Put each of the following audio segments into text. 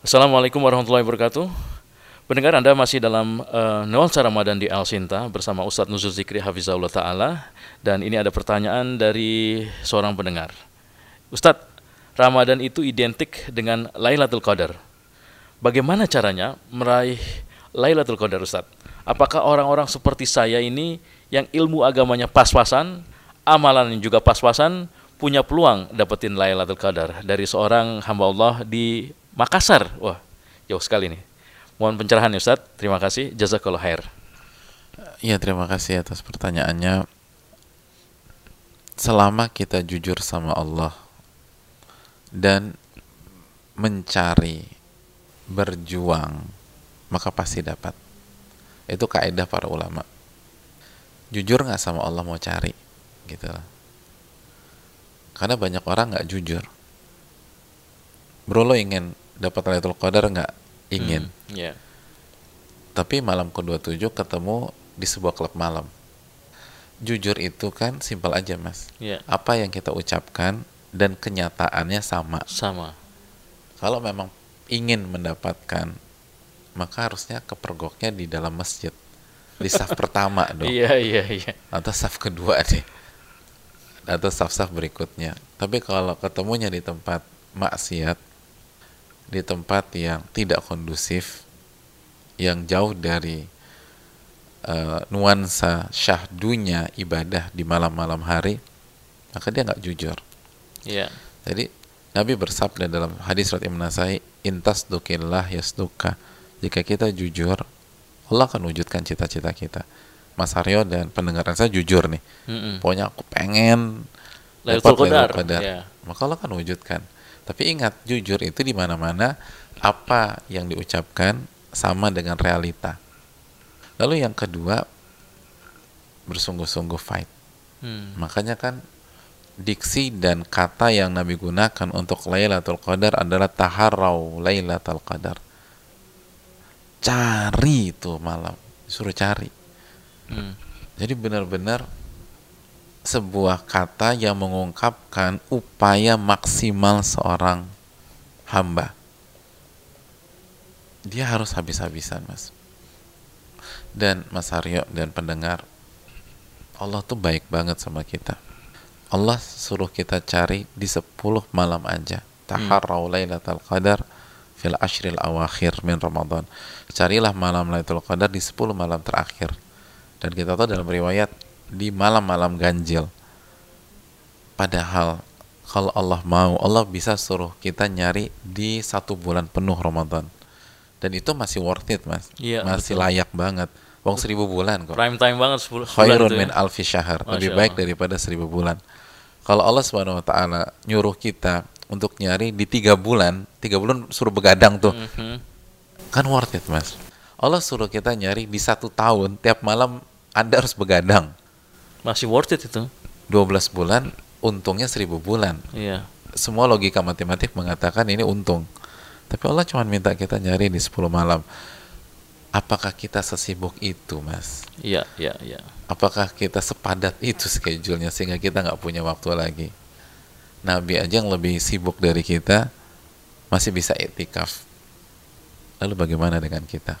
Assalamualaikum warahmatullahi wabarakatuh. Pendengar Anda masih dalam uh, Nuansa Ramadan di Al Sinta bersama Ustadz Nuzul Zikri Hafizahullah Ta'ala dan ini ada pertanyaan dari seorang pendengar. Ustadz, Ramadan itu identik dengan Lailatul Qadar. Bagaimana caranya meraih Lailatul Qadar Ustadz? Apakah orang-orang seperti saya ini yang ilmu agamanya pas-pasan, amalan juga pas-pasan, punya peluang dapetin Lailatul Qadar dari seorang hamba Allah di Makassar. Wah, jauh sekali nih. Mohon pencerahan ya Ustaz. Terima kasih. Jazakallah khair. Iya, terima kasih atas pertanyaannya. Selama kita jujur sama Allah dan mencari, berjuang, maka pasti dapat. Itu kaidah para ulama. Jujur nggak sama Allah mau cari, gitu lah. Karena banyak orang nggak jujur. Bro lo ingin dapat Lailatul Qadar nggak ingin? Hmm, yeah. tapi malam ke-27 ketemu di sebuah klub malam. Jujur itu kan simpel aja mas. Yeah. apa yang kita ucapkan dan kenyataannya sama. Sama. Kalau memang ingin mendapatkan maka harusnya kepergoknya di dalam masjid. Di saf pertama dong. Iya iya iya. Atau saf kedua deh. Atau saf-saf berikutnya. Tapi kalau ketemunya di tempat maksiat di tempat yang tidak kondusif, yang jauh dari uh, nuansa syahdunya ibadah di malam-malam hari, maka dia nggak jujur. Iya. Yeah. Jadi Nabi bersabda dalam hadis surat Imam Nasai, "Intas dukillah yasduka." Jika kita jujur, Allah akan wujudkan cita-cita kita. Mas Aryo dan pendengaran saya jujur nih. Mm -mm. Pokoknya aku pengen dapat Qadar. Yeah. Maka Allah akan wujudkan tapi ingat, jujur itu di mana-mana apa yang diucapkan sama dengan realita. Lalu yang kedua, bersungguh-sungguh fight. Hmm. Makanya kan diksi dan kata yang Nabi gunakan untuk Lailatul Qadar adalah taharau Lailatul Qadar. Cari itu malam, suruh cari. Hmm. Jadi benar-benar sebuah kata yang mengungkapkan upaya maksimal seorang hamba. Dia harus habis-habisan, Mas. Dan Mas Aryo dan pendengar, Allah tuh baik banget sama kita. Allah suruh kita cari di 10 malam aja. Taharrau lailatul qadar fil ashril awakhir min Ramadan. Carilah malam Lailatul Qadar di 10 malam terakhir. Dan kita tahu dalam riwayat di malam-malam ganjil. Padahal kalau Allah mau, Allah bisa suruh kita nyari di satu bulan penuh Ramadan. Dan itu masih worth it, Mas. Iya, masih betul. layak banget. Wong seribu bulan kok. Prime time banget sepuluh Khairun ya. min alfi syahr. Lebih baik daripada seribu bulan. Kalau Allah Subhanahu wa taala nyuruh kita untuk nyari di tiga bulan, tiga bulan suruh begadang tuh. Mm -hmm. Kan worth it, Mas. Allah suruh kita nyari di satu tahun, tiap malam Anda harus begadang. Masih worth it itu. 12 bulan, untungnya 1000 bulan. Iya. Semua logika matematik mengatakan ini untung. Tapi Allah cuma minta kita nyari di 10 malam. Apakah kita sesibuk itu, Mas? Iya, iya, iya. Apakah kita sepadat itu schedule-nya sehingga kita nggak punya waktu lagi? Nabi aja yang lebih sibuk dari kita masih bisa etikaf. Lalu bagaimana dengan kita?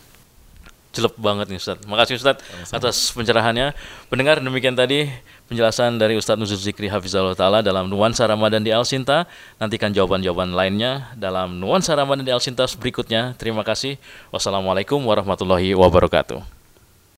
Jelek banget nih Ustaz. Makasih Ustaz atas pencerahannya. Pendengar demikian tadi penjelasan dari Ustaz Nuzul Zikri Hafizallah Ta'ala dalam Nuansa Ramadan di Al-Sinta. Nantikan jawaban-jawaban lainnya dalam Nuansa Ramadan di Al-Sinta berikutnya. Terima kasih. Wassalamualaikum warahmatullahi wabarakatuh.